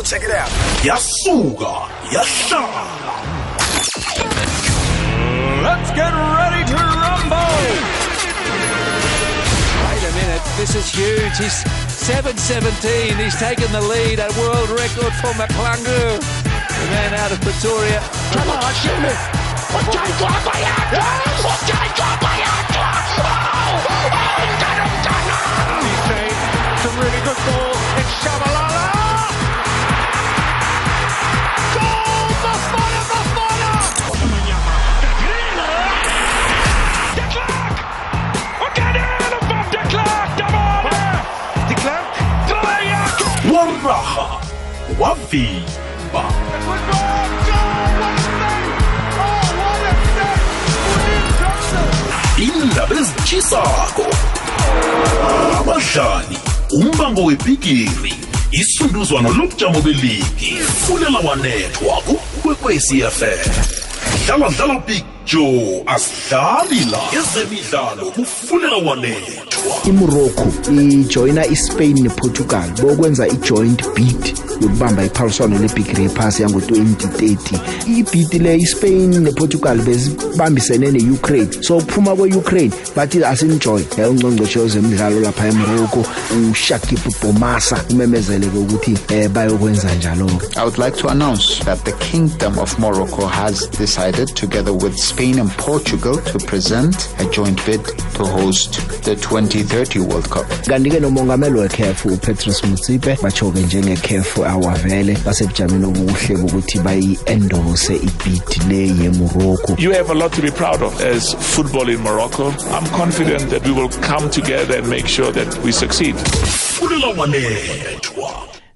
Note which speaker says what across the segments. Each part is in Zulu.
Speaker 1: Yo, check it out.
Speaker 2: yasuka yahlala
Speaker 3: Let's get ready to rumble.
Speaker 4: Wait a minute, this is huge. He's 7.17. He's taken the lead, a world record for McClungu. The man out of Pretoria.
Speaker 3: He's made some really good ball. It's Shabalala. Johnson!
Speaker 2: indaba ezitshisako abadlali umbango webhigiri isunduzwano lobujamo beligi fulela wanethwa kukwekwecfm dlala dlala big joe asidlali la ezemidlalo kufulela wanethwa
Speaker 5: imorocco ijoyina ispain neportugal bokwenza i-joint bid yokubamba iphaliswano lebhigiri yephasi yango-2030 ibid le ispain neportugal bezibambisene ne-ukraine so ukuphuma kwe-ukraine bathi asinijoy ungcongcoshe wezemidlalo lapha emorocco. Ushakib bomasa umemezele-ke ukuthi um bayokwenza njalo-ke.
Speaker 6: I would like to announce that the Kingdom of Morocco has decided, together with Spain and Portugal, to present a joint bid to host the 2030 World Cup.
Speaker 5: kanti-ke nomongameli wekhefu upetrus mutsipe batsho-ke njengekhefu awavele basebujameni obuhle bokuthi bayi-endose ibhidi le yemorocco
Speaker 7: You have a lot to be proud of as football in Morocco. I'm confident that we will come together and make sure that we succeed.
Speaker 2: wanethwa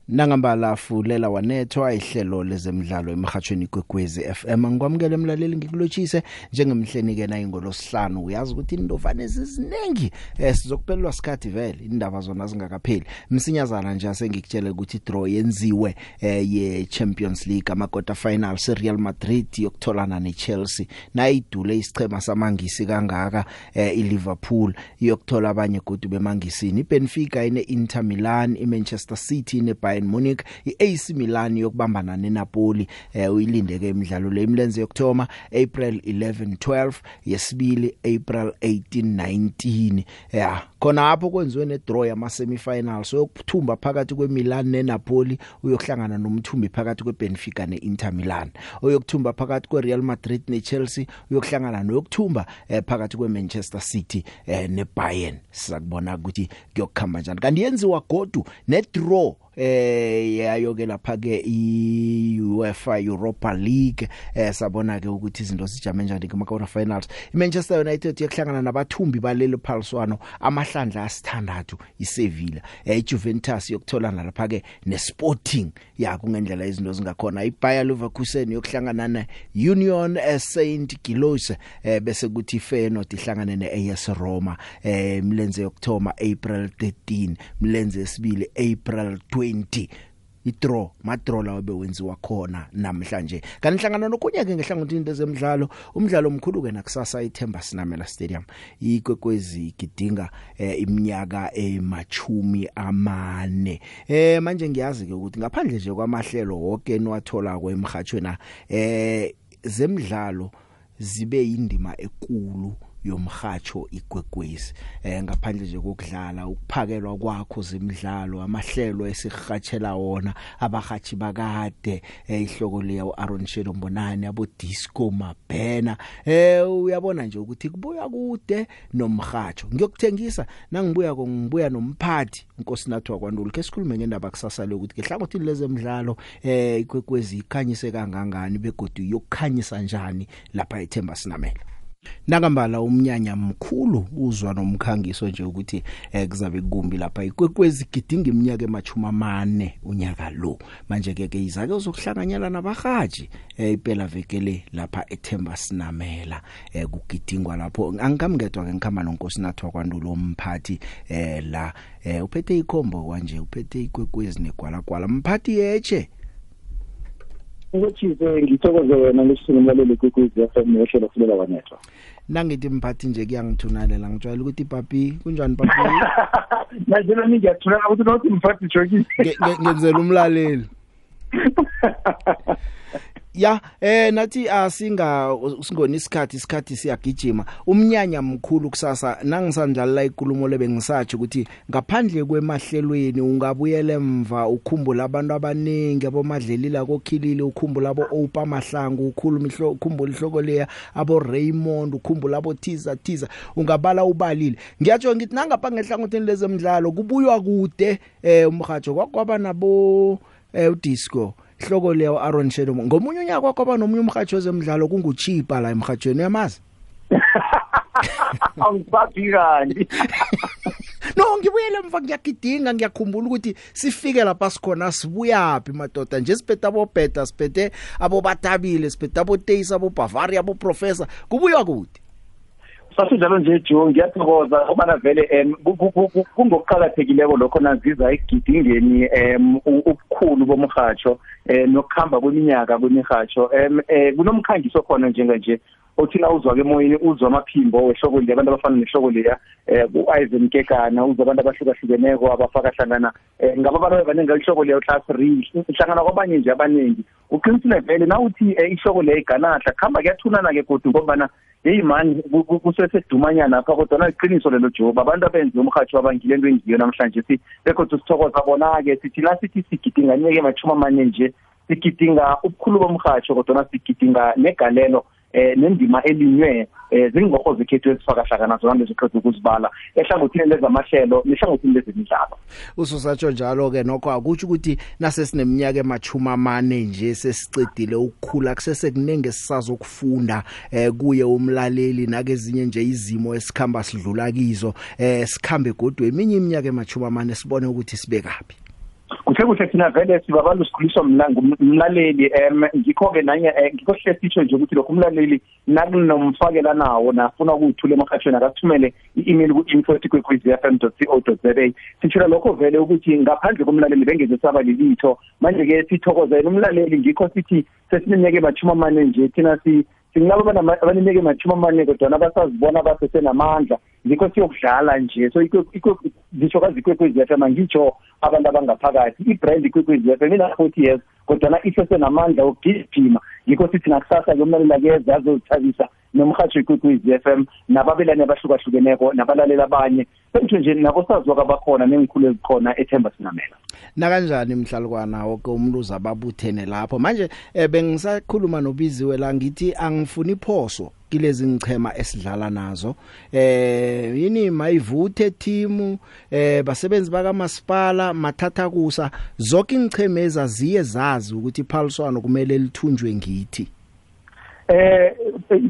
Speaker 5: nangambala fulela wanethwa ihlelo lezemidlalo emhathweni kwekwezi FM ngikwamukele emlaleli ngikulotshise njengemhleni-ke na ingolosihlanu uyazi ukuthi indovane ziziningi eh sizokuphelelwa sikhathi vele indaba zona zingakapheli. Msinyazana nje asengikutshele ukuthi draw yenziwe eh ye-champions league ama-quarter final se-real madrid yokutholana ne-chelsea. Nayidule isichema samangisi kangaka eh, i-liverpool iyokuthola abanye godu bemangisini ibenfica ine-inter milan i-manchester city ne-bayern munich i-ac milan yokubambana nenapoli eh, uyilinde-ke imidlalo le imlenze yokuthoma april 11 12 yesibili april 18 19 ya khonapho kwenziwe nedraw yama-semifinals yokuthumba phakathi kwemilan nenapoli uyokuhlangana nomthumbi phakathi kwebenfica ne-inter milan. Oyokuthumba phakathi kwe-real madrid ne-chelsea uyokuhlangana noyokuthumba eh, phakathi kwe-manchester city eh, nebayern. Sizakubona ukuthi kuyokukhamba njani. Kanti yenziwa godu nedraw eh yayo ke lapha ke i-UEFA Europa League eh sabona ke ukuthi izinto zijame njani kuma quarter finals. iManchester United yakuhlangana nabathumbi balelo phaliswano amahlandla asithandathu iSevilla. Eh iJuventus yokutholana lapha ke neSporting ya kungendlela izinto zingakhona. iBayer Leverkusen yokuhlangana neUnion eh, Saint Gilloise eh bese kuthi Feyenoord ihlangane neAS Roma eh mlenze yokuthoma April 13 mlenze esibili April 20 idraw madraw lawo bewenziwa khona namhlanje. Kanti hlangana nokunye ke ngehlangothini lezemidlalo umdlalo omkhulu ke nakusasa iThemba Sinamela Stadium ikwekwezi gidinga eh, iminyaka emachumi amane. Eh manje ngiyazi ke ukuthi ngaphandle nje kwamahlelo wonke niwathola kwemhathweni eh zemidlalo zibe indima ekulu yomhatsho igwegwezi eh ngaphandle nje kokudlala ukuphakelwa kwakho zemidlalo amahlelo esihatshela wona abahathi bakade eh ihloko leya uAaron Shedo Mbonani abo Disco Mabhena. Eh uyabona nje ukuthi kubuya kude nomhatsho. Ngiyokuthengisa nangibuya ko ngibuya nomphathi unkosinathi wakwandulo ke sikhulume ngendaba kusasa le ukuthi ke hlangothini lezemidlalo eh igwegwezi ikhanyise kangangani begodu yokukhanyisa njani lapha eThemba Sinamela. Nakambala umnyanya mkhulu uzwa nomkhangiso nje ukuthi eh, kuzabe kumbi lapha. Ikwekwezi gidinga iminyaka emachuma amane unyaka lo. Manje ke ke izake uzokuhlanganyela nabahaji eh, iphela vekele lapha eThemba Sinamela eh, kugidingwa lapho. Angikamngedwa ke ngikhamba nonkosinathi wakwandulo umphathi eh, la eh, uphethe ikhombo kanje uphethe ikwekwezi negwala gwala mphathi yeche
Speaker 8: ukuthi ngithokoze wena lesingulaleli kwekwezi FM yohlelo fulela wanethwa.
Speaker 5: Nangithi mphathi nje kuyangithunalela ngijwayele ukuthi papi kunjani papi?
Speaker 8: Manje nami ngiyathula ukuthi nothi mphathi
Speaker 5: nge- ngenzela umlaleli. ya eh nathi asinga singoni isikhathi isikhathi siyagijima. Umnyanya mkhulu kusasa nangisandlala inkulumo lebengisathi ukuthi ngaphandle kwemahlelweni ungabuyela emva ukhumbula abantu abaningi abomadlelila kokhilile ukhumbula abo Opa Mahlangu ukhuluma ihlo ukhumbula ihloko leya abo Raymond ukhumbula abo Tiza Tiza ungabala ubalile. Ngiyatsho ngithi nangapha ngehlangotheni lezemidlalo kubuywa kude eh umhajo kwakwaba nabo eh udisco. Hloko leyo Aaron Shedo ngomunye unyaka kwakho ba nomunye umhajo wezemidlalo kunguchipa la emhajweni yamazi
Speaker 8: Angisathi kanti.
Speaker 5: No ngibuyele emva ngiyagidinga ngiyakhumbula ukuthi sifike lapha sikhona sibuyapi madoda? Nje siphethe abo beta siphethe abo batabile siphethe abo Taste abo Bavaria abo Professor kubuya kude
Speaker 8: sasinjalo nje Joe ngiyathokoza ngoba vele em kungokuqhakathekileko lokho naziza egidingeni em ubukhulu bomhatsho eh nokuhamba kweminyaka kwemihatsho em kunomkhangiso khona njenga nje othina uzwa ke emoyeni uzwa amaphimbo wehloko le abantu abafana nehloko leya eh uIvan Kekana uzwa abantu abahlukahlukeneko abafaka hlangana ngaba abantu abaningi ihloko leyo class 3 ihlangana kwabanye nje abaningi uqinisile vele na uthi ihloko leyo iganahla khamba kuyathunana ke kodwa ngoba hey man kusesedumanyana apha kodwa naliqiniso lelo job. Abantu abenze umhathi wabangile into engiyo namhlanje si bekodwa sithokoza bona ke sithi la sithi sigidinga nyeke machuma amane nje sigidinga ubukhulu bomhatsho kodwa sigidinga negalelo eh nendima elinywe eh zingokho zekhethu ezifaka hlangana zona leziqedwe ukuzibala ehlangothini lezamahlelo nehlangothini lezemidlalo.
Speaker 5: Ususatsho njalo ke nokho akutsho ukuthi nase sineminyaka emachuma amane nje sesicedile ukukhula kusese kunenge sisazokufunda eh kuye umlaleli nakezinye nje izimo esikhamba sidlula kizo eh sikhambe godwe eminye iminyaka emachuma amane sibone ukuthi sibe kapi
Speaker 8: kuthe kuhle thina vele sibabantu sikhuliswa mna ngumlaleli em ngikho ke nanye ngikho hle sitsho nje ukuthi lokho umlaleli nakunomfakela nawo nafuna ukuthula emhathweni akathumele i-email ku info@kwekwezi.fm.co.za sithula lokho vele ukuthi ngaphandle komlaleli bengeze saba lilitho. Manje ke sithokozela umlaleli ngikho sithi sesineminyaka emachuma amane nje thina si sinabo abaninike mathuma amane kodwa nabasazibona basesenamandla ngikho siyokudlala nje so ngisho kazikwekwezi FM ngitsho abantu abangaphakathi ibrand ikwekwezi FM ina 40 years kodwa na isesenamandla okugijima ngikho sithi nakusasa kumele keza azozithabisa nomhathi ikwekwezi FM nababelane abahlukahlukeneko nabalaleli abanye. Sentsho nje nabo sazwa kabakhona nengikhulu ezikhona ethemba sinamela.
Speaker 5: Na kanjani mhlalukwana wonke umuntu uzababuthene lapho? Manje eh, bengisakhuluma nobiziwe la ngithi angifuni iphoso kilezi ngichema esidlala nazo. Eh yini mayivuthe team eh basebenzi baka masipala mathatha kusa. Zonke ingcheme ezaziye zazi ukuthi iphaliswano kumele lithunjwe ngithi.
Speaker 8: Eh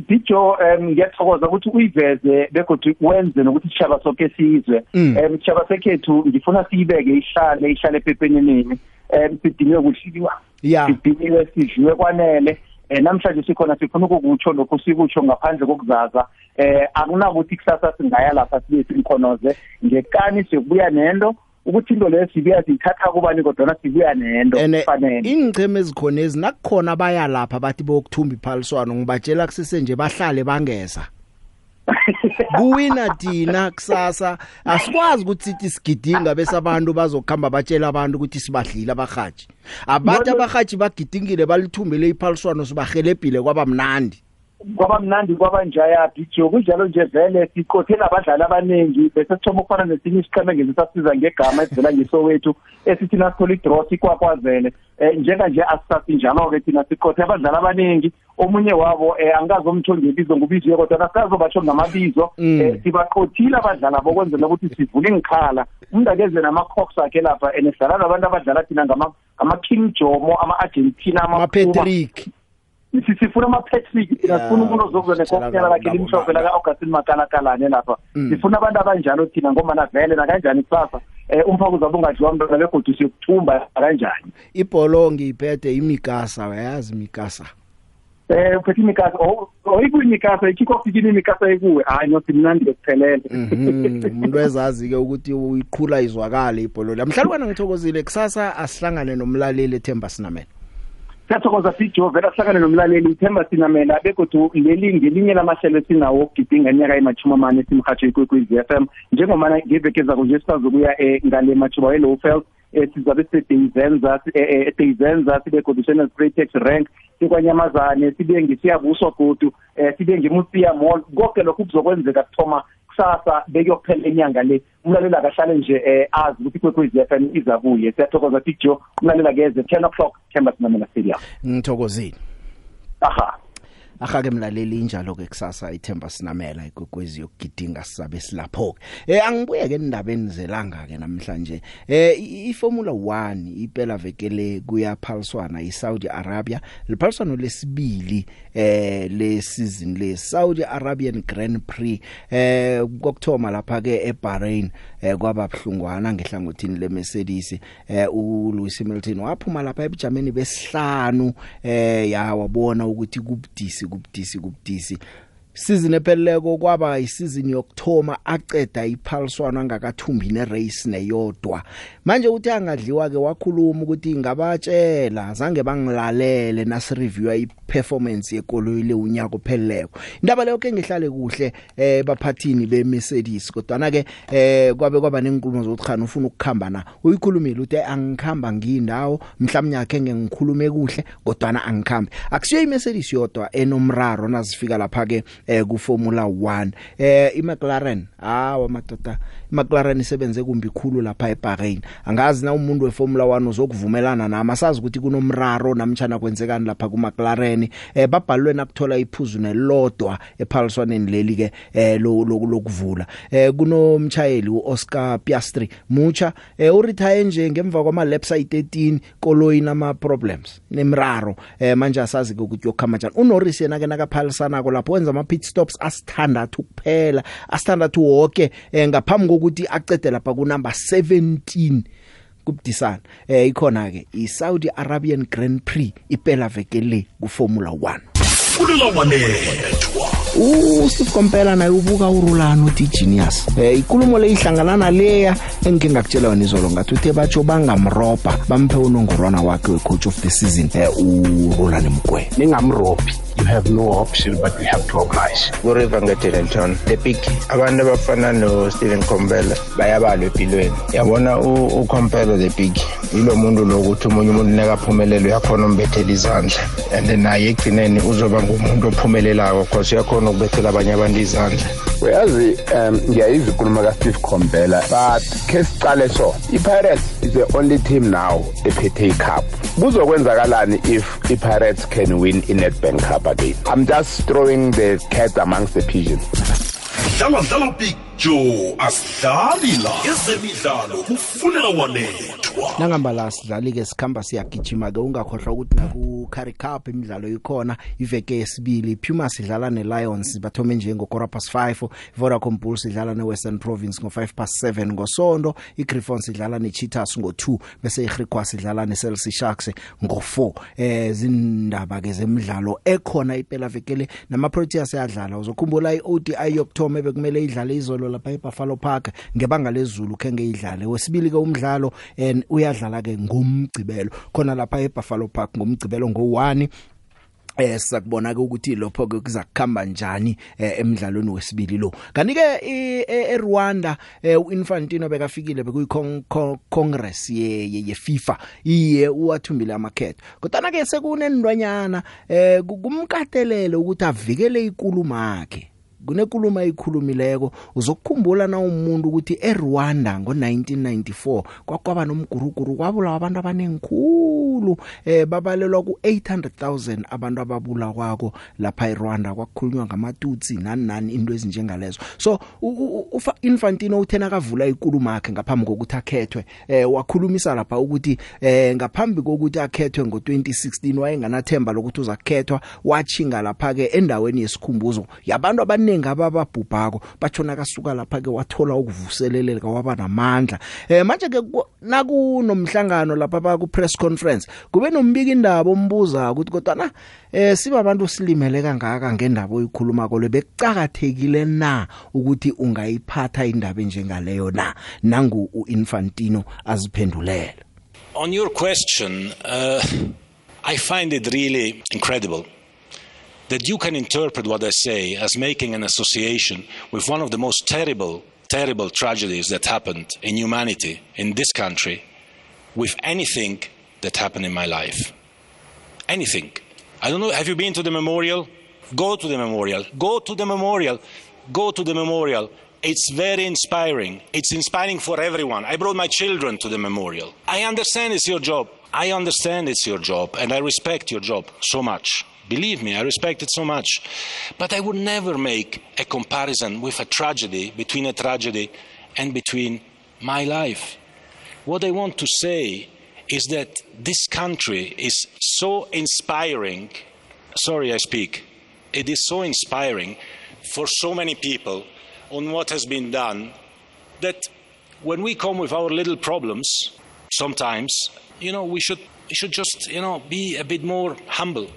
Speaker 8: dijo ngiyathokoza ukuthi uyiveze begodwa wenze nokuthi sishaba sonke sizwe. Em sishaba sekhethu ngifuna siyibeke ihlale ihlale epepenenini em sidinge ukuhliliwa
Speaker 5: Yeah.
Speaker 8: sidinge sidliwe kwanele. Eh namhlanje sikhona sifuna ukukutsho lokho sikutsho ngaphandle kokuzaza. Eh akunakuthi kusasa singaya lapha sibe simkhonoze. Ngekani siyokubuya nento? Ukuthi into leyo sibuya siyithatha kubani kodwa sibuya nento?
Speaker 5: Ene
Speaker 8: kufanele.
Speaker 5: ingcheme ezikhona ezinakukhona baya lapha bathi bokuthumba iphaliswano ngibatshela kusese nje bahlale bangeza. kuwina thina kusasa. Asikwazi ukuthi sithi sigidinga bese abantu bazokhamba batshela abantu ukuthi sibadlile abahaji abathi abahaji bagidingile balithumbele iphaliswano sibahelebhile kwaba mnandi
Speaker 8: kwaba mnandi kwaba njaya dijo kunjalo nje vele siqothe nabadlali abaningi bese sithoma ukufana nesinye isiqheme ngesasiza ngegama esivela ngesowethu esithi nasithola idraw sikwakwazele eh njenga nje asisasi njalo ke thina siqothe abadlali abaningi. Omunye wabo eh angazomtho ngebizo ngubiziwe kodwa nasazobatsho ngamabizo. Eh sibaqothile abadlali abo kwenzela ukuthi sivule ingikhala. Umuntu akeze nama-cox akhe lapha and sidlala nabantu abadlala thina ngama- ngama-king jomo ama-argentina ama
Speaker 5: mapatrick.
Speaker 8: Si- sifuna ama-patrick thina sifuna umuntu ozokuza nekopnyana lakhe limhlophe laka-augustin makalakalane lapha. Sifuna abantu abanjalo thina ngombana vele nakanjani kusasa um umphako uzabe ungadliwa mntwana begodu siyokuthumba kanjani
Speaker 5: ibholo ngiyiphethe imikasa uyayazi imikasa
Speaker 8: um uphethe imikasa oyikuyimikasa i-kickoff ikini imikasa ekuwe. Hayi no simnandi bekuphelele
Speaker 5: Mhm. Umuntu wezazi ke ukuthi uyiqhula izwakale ibholo lamhlalukwana ngithokozile kusasa asihlangane nomlaleli ethemba sinamela.
Speaker 8: Siyathokoza sijo. Vele ahlangane nomlaleli ithemba sinamela begodu leli ngelinye lamahlelo esinawo okugidinga nyaka emachumi amane simhatsho ikwekwezi f m. Njengomana ngeveke zako nje sisazokuya um ngale majuba we-lowfeld eh, sizabe sisedenza edenza sibe conditional spray tax rank sikwanyamazane sibe ngisiyabuswa godu eh sibe ngemuseum mall. Konke lokhu kuzokwenzeka kuthoma kusasa bekuyokuphela inyanga le. Umlalela akahlale nje eh azi ukuthi kwekwezi FM iza kuye siyathokoza Big Joe umlalela keze 10 o'clock Chambers Namela Stadium.
Speaker 5: Ngithokozini
Speaker 8: aha.
Speaker 5: Ahake mlaleli injalo ke kusasa ithemba sinamela igogwezi yokugidinga sizabe silapho eh angibuye ke indabeni zelanga ke namhlanje. Eh iFormula 1 iphela vekele kuyaphaliswana iSaudi Arabia. Liphaliswano lesibili eh le season le Saudi Arabian Grand Prix eh kokthoma lapha ke eBahrain. Eh kwaba bhlungwana ngehlangothini leMercedes. Eh uLewis Hamilton waphuma lapha ebujameni besihlanu. Eh ya wabona ukuthi kubudisi kubudisi kubudisi. Season epheleleko kwaba isizini yokthoma aceda iphaliswana angakathumbi nerace neyodwa. Manje uthi angadliwa ke wakhuluma ukuthi ngabatshela zange bangilalele nasireview iperformance yekoloyi le unyaka opheleleko. Indaba leyo ke ngihlale kuhle eh baphathini beMercedes kodwa na ke eh kwabe kwaba nenkulumo zokuthi khana ufuna ukukhamba na uyikhulumile uthi angikhamba ngiyindawo mhlawumnye yakhe ngikhulume kuhle kodwa angikhambi. Akusiyo iMercedes yodwa enomraro nazifika lapha ke eh ku Formula 1 eh iMcLaren hawa madoda iMcLaren isebenze kumbi khulu lapha eBahrain. Angazi na umuntu weFormula 1 uzokuvumelana nami? Asazi ukuthi kunomraro namtjana kwenzekani lapha kuMcLaren. Eh babhalwe nakuthola iphuzu nelodwa ephaliswaneni leli ke eh lokuvula. Eh kunomchayeli uOscar Piastri. Mucha eh uretire nje ngemva kwama laps ayi13 koloyi nama problems nemraro. Eh manje asazi ukuthi yokhama njani. uNorris yena ke nakaphalisana ko lapho wenza ama pit stops asithandathu kuphela asithandathu wonke eh, ngaphambi kokuthi acede lapha ku number 17 kubudisana. Eh ikhona ke iSaudi Arabian Grand Prix iphela veke le ku Formula 1
Speaker 2: fulela wanethwa
Speaker 5: uSteve Kompela naye ubuka urulano uthi genius eh ikulumo le ihlangana naleya engike ngakutshela wena izolo ngathi uthe batsho bangamroba bamphe unongorwana wakhe wecoach of the season eh urulane mgwe.
Speaker 1: Ningamrobhi you have no option but you have to oblige
Speaker 9: kuriver ngedelenton the big abantu abafana no-stephen compela bayabalwa empilweni. Yabona ucompela the big yilo muntu lokuthi omunye umuntu nekaphumelele uyakhona umbethela izandla. And naye ekugcineni uzoba ngumuntu ophumelelayo cause uyakhona ukubethela abanye abantu izandla.
Speaker 1: Uyazi um ngiyayizwa ikhuluma kasteve compela but khe sicale so i-pirates is the only team now ephethe icup kuzokwenzakalani if i-pirates can win i-netbank cup? Again i'm just throwing the cat amongst the pigeons.
Speaker 2: Dlala dlala big joe asidlali la ezemidlalo kufulela wanethwa
Speaker 5: nangambala sidlali ke sikhamba siyagijima ke ungakhohlwa ukuthi naku Curry Cup imidlalo ikhona iveke yesibili Puma sidlala ne Lions bathome nje ngo quarter past 5 Vodacom Bulls sidlala ne Western Province ngo 5 past 7 ngosonto iGriffons sidlala ne Cheetahs ngo 2 bese iGriquas sidlala ne Chelsea Sharks ngo 4 eh zindaba ke zemidlalo ekhona iphela vekele nama Proteas ayadlala. Uzokhumbula iODI yokthoma bekumele idlale izolo lapha eBuffalo Park ngebanga lezulu kenge idlale wesibili ke umdlalo and uyadlala ke ngomgcibelo. Khona lapha eBuffalo Park ngomgcibelo ngo1 eh sakubona ke ukuthi lopho ke kuzakukhamba njani eh, emidlalweni wesibili lo. Kanike eRwanda uInfantino bekafikile bekuyi congress ye ye FIFA. Iye uwathumbile amakhetho. Kodwa ke sekunendwanyana eh kumkatelele ukuthi avikele ikulumo yakhe kunenkulumo ayikhulumileko uzokukhumbula na umuntu ukuthi eRwanda ngo1994 kwakwaba nomguruguru kwabula abantu abanengikhulu eh babalelwa ku800000 abantu ababula kwako lapha eRwanda kwakhulunywa ngamatutsi nani nani into ezinjengalezo. So ufa Infantino uthena kavula ikulumo yakhe ngaphambi kokuthi akhethwe eh wakhulumisa lapha ukuthi eh ngaphambi kokuthi akhethwe ngo2016 wayenganathemba lokuthi uzakhethwa wachinga lapha ke endaweni yesikhumbuzo yabantu abaningi abaningi abababhubhako bachona kasuka lapha ke wathola ukuvuseleleka waba namandla. Eh manje ke nakunomhlangano lapha ba ku press conference kube nombika indaba ombuza ukuthi kodwa na eh siba abantu silimele kangaka ngendaba oyikhuluma kole bekucakathekile na ukuthi ungayiphatha indaba njengaleyo na? Nangu uInfantino aziphendulele.
Speaker 10: On your question uh, I find it really incredible. That you can interpret what I say as making an association with one of the most terrible, terrible tragedies that happened in humanity in this country with anything that happened in my life. Anything. I don't know, have you been to the memorial? Go to the memorial. Go to the memorial. Go to the memorial. It's very inspiring. It's inspiring for everyone. I brought my children to the memorial. I understand it's your job. I understand it's your job, and I respect your job so much. Believe me, I respect it so much. But I would never make a comparison with a tragedy, between a tragedy and between my life. What I want to say is that this country is so inspiring. Sorry, I speak. It is so inspiring for so many people on what has been done that when we come with our little problems, sometimes, you know, we should, we should just, you know, be a bit more humble.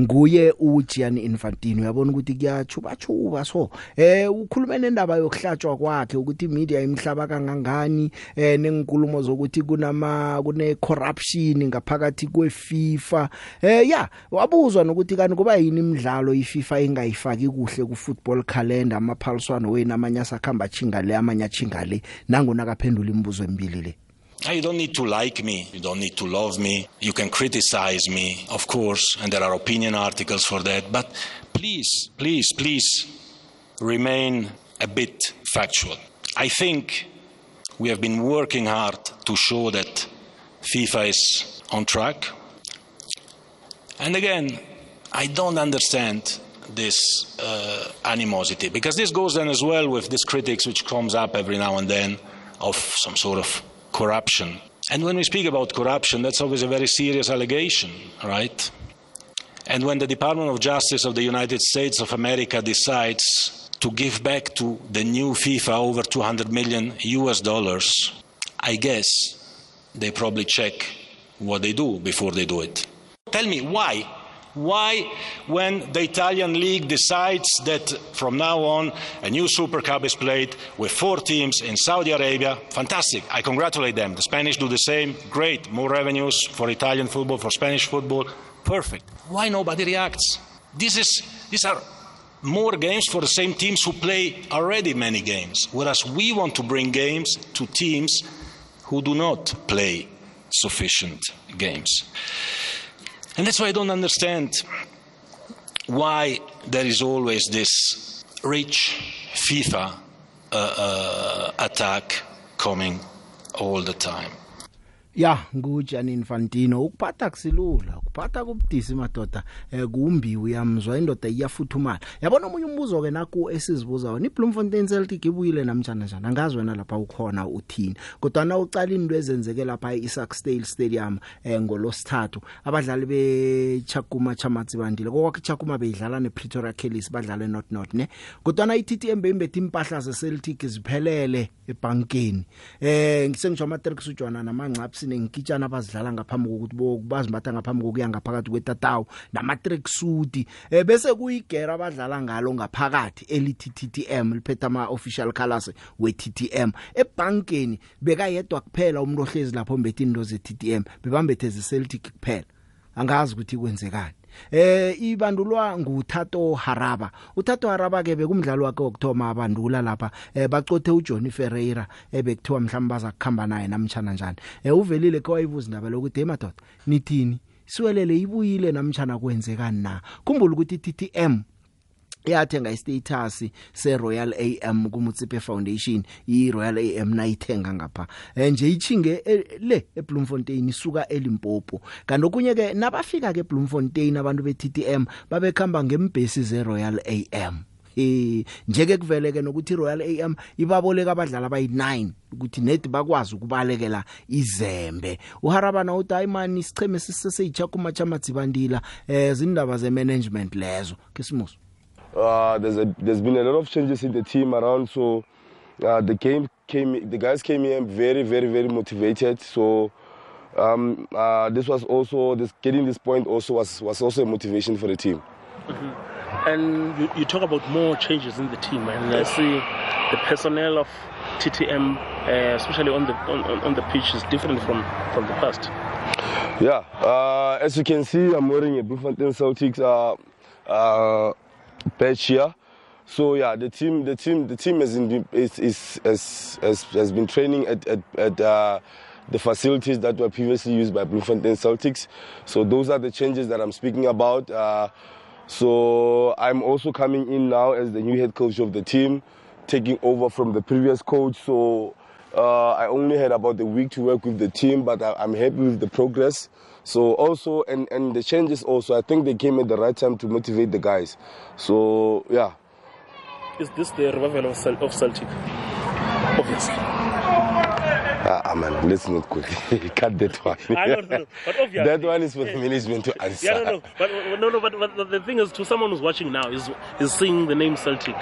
Speaker 5: Nguye uGianni Infantino. Uyabona ukuthi kuyachuba chuba so eh ukhuluma nendaba yokuhlatshwa kwakhe ukuthi media imhlaba kangangani eh nenkulumo zokuthi kunama kune corruption ngaphakathi kweFIFA. Eh ya wabuzwa nokuthi kanti kuba yini imidlalo iFIFA engayifaki kuhle ku football calendar? Amaphaliswano wena amanyasa khamba chinga le amanya chinga le. Nangona kaphendula imibuzo emibili le.
Speaker 10: Ah, You don't need to like me. You don't need to love me. You can criticize me, of course, and there are opinion articles for that. But please, please, please remain a bit factual. I think we have been working hard to show that FIFA is on track. And again, I don't understand this uh, animosity because this goes then as well with this critics which comes up every now and then of some sort of corruption. And when we speak about corruption, that's always a very serious allegation, right? And when the Department of Justice of the United States of America decides to give back to the new FIFA over 200 million US dollars, I guess they probably check what they do before they do it. Tell me why? Why, when the Italian league decides that from now on a new Super Cup is played with four teams in Saudi Arabia, fantastic, I congratulate them. The Spanish do the same, great, more revenues for Italian football, for Spanish football, perfect. Why nobody reacts? This is, these are more games for the same teams who play already many games, whereas we want to bring games to teams who do not play sufficient games. And that's why I don't understand why there is always this rich FIFA uh, uh, attack coming all the time.
Speaker 5: Ya nguJani Infantino ukuphatha kusilula ukuphatha kubudisi madoda eh kumbi uyamzwa indoda iyafuthumala. Yabona umunye umbuzo ke naku esizibuza wona iBloemfontein Celtic ibuyile namtjana njani? Angazi wena lapha ukhona uthini. Kodwa na ucala into ezenzeke lapha eIsaac Stale Stadium eh ngolosithathu abadlali beChakuma Chamatsi bandile kokwakhe Chakuma beyidlala nePretoria Kellys badlala eNorth North ne? Kodwa na iTTM beyimbethe impahla zeCeltic ziphelele ebankeni eh ngisengisho amatrix ujwana namancaps nengikitshana abazidlala ngaphambi kokuthi bokubazimbatha ngaphambi kokuya ngaphakathi kwetatawu namatrix suit. Eh bese kuyigera abadlala ngalo ngaphakathi eliTTM liphethe ama official colors weTTM ebankeni bekayedwa kuphela umuntu ohlezi lapho mbethe into zeTTM bebambethe zeCeltic kuphela. Angazi ukuthi kwenzekani. Eh ibandulwa nguthato haraba. Uthato haraba ke bekumdlalo wakhe wokthoma abandula lapha. Eh bacothe uJohnny Ferreira ebekuthiwa mhlawumbe baza kukhamba naye namtjana njani. Eh uvelile ke wayibuza indaba lokuthi emadoda nithini? Siwelele ibuyile namtjana kwenzekani na? Khumbula ukuthi TTM yathenga istatus seRoyal AM kuMutsipe Foundation iRoyal AM nayithenga ngapha. Nje ichinge le eBloemfontein isuka eLimpopo. Kanti okunye ke nabafika ke eBloemfontein abantu beTTM babekhamba ngembhesi zeRoyal AM eh njeke kuveleke nokuthi Royal AM ibaboleka abadlali abayi9 ukuthi net bakwazi ukubalekela izembe. Uharabana uthi ayimani sicheme siseseyitsha kuma chamatsi bandila eh zindaba ze management lezo. Kisimuso
Speaker 11: Uh, there's a, there's been a lot of changes in the team around, so uh, the game came. The guys came here very, very, very motivated. So um, uh, this was also this getting this point also was was also a motivation for the team.
Speaker 12: Mm-hmm. And you, you talk about more changes in the team, and I see the personnel of TTM, uh, especially on the on, on the pitch, is different from from the past.
Speaker 11: Yeah, uh, as you can see, I'm wearing a Bloemfontein Celtics uh, uh, patch here. So yeah, the team, the team, the team has been is, is, has, has, has been training at at at, uh, the facilities that were previously used by Bloemfontein Celtics. So those are the changes that I'm speaking about. Uh, so I'm also coming in now as the new head coach of the team, taking over from the previous coach. So uh, I only had about a week to work with the team, but I, I'm happy with the progress. So also, and, and the changes also, I think they came at the right time to motivate the guys. So yeah.
Speaker 13: Is this the revival of, Cel- of Celtic? Obviously.
Speaker 11: Ah, man, let's not quickly cut that one.
Speaker 13: I don't know, but obviously.
Speaker 11: that one is for the management to answer.
Speaker 13: Yeah, no, no, but no, no, but, but the thing is, to someone who's watching now, is is seeing the name Celtic.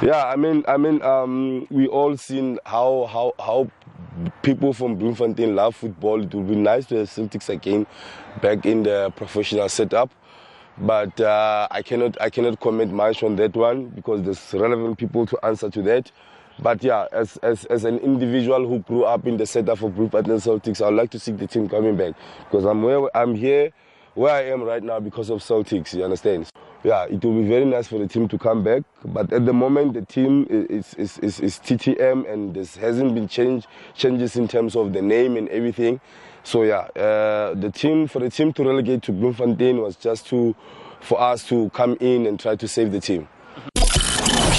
Speaker 11: Yeah, I mean, I mean, um, we all seen how how how people from Bloemfontein love football. It would be nice to have Celtics again back in the professional setup. But uh, I cannot I cannot comment much on that one because there's relevant people to answer to that. But yeah, as, as, as an individual who grew up in the setup of Bloemfontein Celtics, I would like to see the team coming back because I'm where I'm here where I am right now because of Celtics. You understand? Yeah, it will be very nice for the team to come back. But at the moment, the team is is, is, is TTM, and there hasn't been change changes in terms of the name and everything. So yeah, uh, the team for the team to relegate to Bloemfontein was just to for us to come in and try to save the team.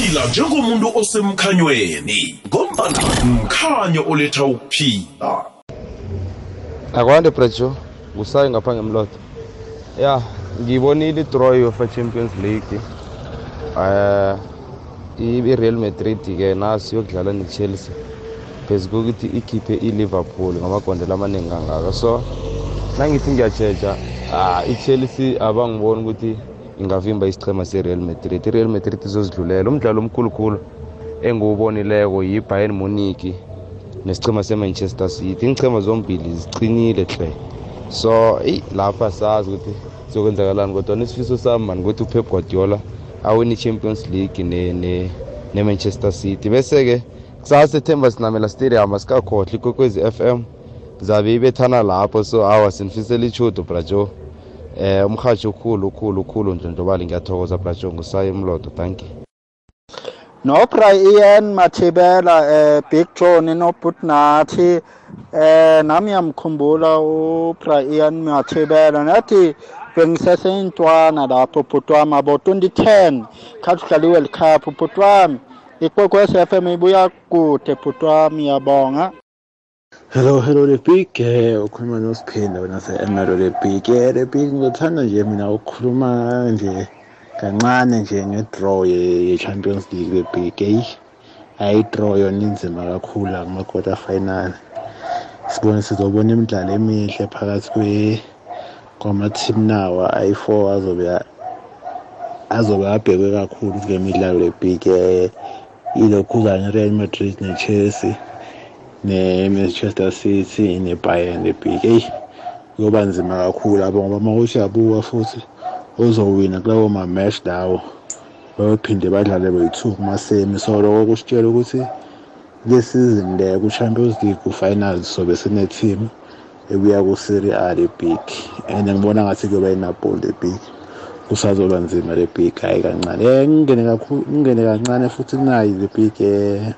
Speaker 2: Phila njengomuntu osemkhanyweni ngombana mkhanyo oletha ukuphila.
Speaker 14: Akwande brejo ngusayi ngapha ngemloto ya ngibonile idraw yofa champions league. Um i-real madrid-ke nasi yokudlala ne-chelsea. Phezu kokuthi ikhiphe i-liverpool ngamagondelo amaningi kangaka. So nangithi ngiyatsheja ah, i-chelsea abangiboni ukuthi ingavimba isichema se-real madrid. I-real madrid izozidlulela. Umdlalo omkhulukhulu engiwubonileko yi-bayern munich nesichema se-manchester city. Iinchema zombili zicinile hle so eyi lapha sazi ukuthi zokwenzakalani kodwa nesifiso sami mani ukuthi upep guardiola awini i-champions league ne- ne- ne-manchester city. Bese-ke kusasa ethemba sinamela stadium asikakhohlwa ikwekwezi f m. Zabe ibethana lapho so awa sinifisela ichudo brajo eh umhathi ukhulu ukhulu ukhulu ndlondlobali ngiyathokoza brajo ngusaye umlodo thank you.
Speaker 15: No Brian Mathibela eh Big John no Butnathi. Eh nami yamkhumbula u Brian Mathibela. Nathi bengisesentwana lapho bhutwami abo 2010 khathi udlala iWorld Cup. Bhutwami ikwekwesi FM ibuya kude bhutwami yabonga.
Speaker 16: Hello, hello, eh ukhuluma noSiphinda wena se-Emelo the big eh the big ngizothanda nje mina ukukhuluma nje kancane nje ngedraw ye ye-Champions League eh hayi draw yona inzima kakhulu kuma-quarter final sibone sizobona imidlalo emihle phakathi kwe kwama-team nawa ayi-four azobe a- azobe abhekwe kakhulu kule midlalo le big eh ilokhuzana i-Real Madrid ne-Chelsea ne-Manchester City ne-Bayern le-big eyi kuyoba nzima kakhulu abo ngoba uma kuthi yabuka futhi ozowina kulawo ma-match lawo. Bayophinde badlale boyi-two kumasemi. So loko kusitshela ukuthi le season le ku-champions league ku-finals sobe sine-team ebuya ku-serie a le-big and ngibona ngathi kuyoba inapoli le-big kusazoba nzima le-big hhayi kancane. Um ngingene kancane futhi kunayo le-big um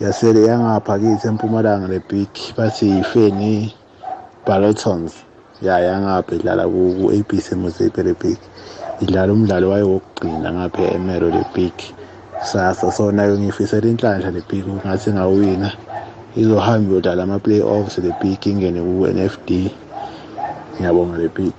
Speaker 16: yasele yangapha kithi empumalanga le-big bathi yifeni ballotons ya yangapha idlala ku-abc mozambique le-big idlala umdlalo wayo wokugcina ngapha e-emero le-big sasa so nayo ngifisela inhlanhla le-big ngathi ngawina. Izohamba iyodlala ama-play-offs le-big ingene ku-nfd ngiyabonga le-big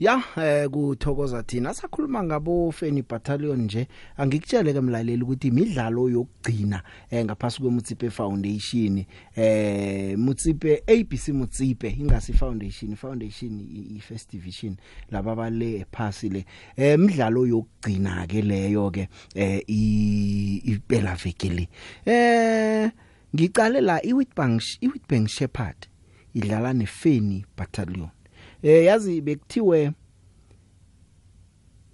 Speaker 5: Ya eh kuthokoza thina. Sakhuluma ngabo Feni Battalion nje. Angikutshele ke mlaleli ukuthi imidlalo yokugcina eh ngaphasi kweMutsipe Foundation eh Mutsipe ABC Mutsipe ingasi Foundation. Foundation i First Division laba bale phasi le. Eh imidlalo yokugcina ke leyo ke eh iphela vekele eh ngicale la iWitbank iWitbank Shepherd idlala neFeni Battalion. Eh yazi bekuthiwe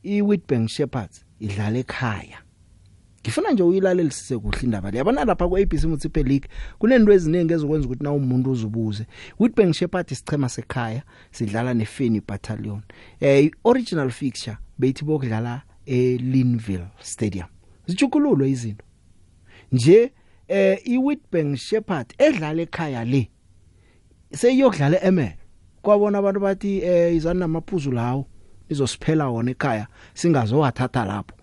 Speaker 5: iWitbank Shepherds idlala ekhaya. Ngifuna nje uyilalelisise kuhle indaba le. Yabona lapha ku ABC Mutsipe League kunento eziningi ezokwenza ukuthi na umuntu uzubuze Witbank Shepherd isichema sekhaya sidlala neFeni Battalion. Eh original fixture beyithi bokudlala eLinville Stadium. Zichukululwe izinto. Nje eh iWitbank Shepherd edlala ekhaya le seyiyokudlala eMel kwabona abantu bathi eh izana namaphuzu lawo izosiphela wona ekhaya singazowathatha lapho.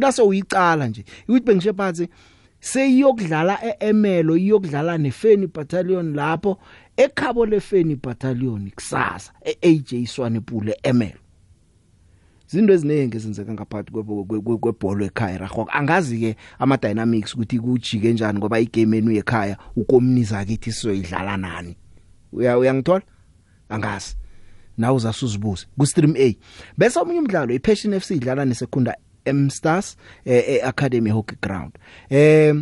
Speaker 5: Lase uyicala nje iWitbank Shepherds seyiyokudlala eEmelo iyokudlala neFeni Battalion lapho ekhabo leFeni Battalion kusasa eAJ Swanepoel eEmelo Zinto eziningi ezenzeka ngaphakathi kwebhola ekhaya ragok angazi ke ama dynamics ukuthi kujike kanjani ngoba igame enu ekhaya ukomniza kithi sizoyidlala nani? Uya uyangithola? Angazi. Nawe uzasuzibuze ku stream A bese omunye umdlalo iPassion FC idlala nesekunda M Stars eh, eh Academy Hockey Ground. Eh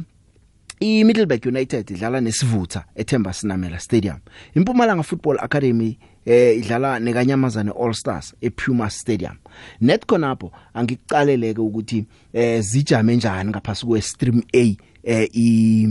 Speaker 5: i Middleburg United idlala nesivutha eThemba Sinamela Stadium. Impumalanga Football Academy eh idlala nekanyamazane All Stars ePuma Stadium. Netco napho angikucaleleke ukuthi eh zijame njani ngaphasi kwe Stream A eh i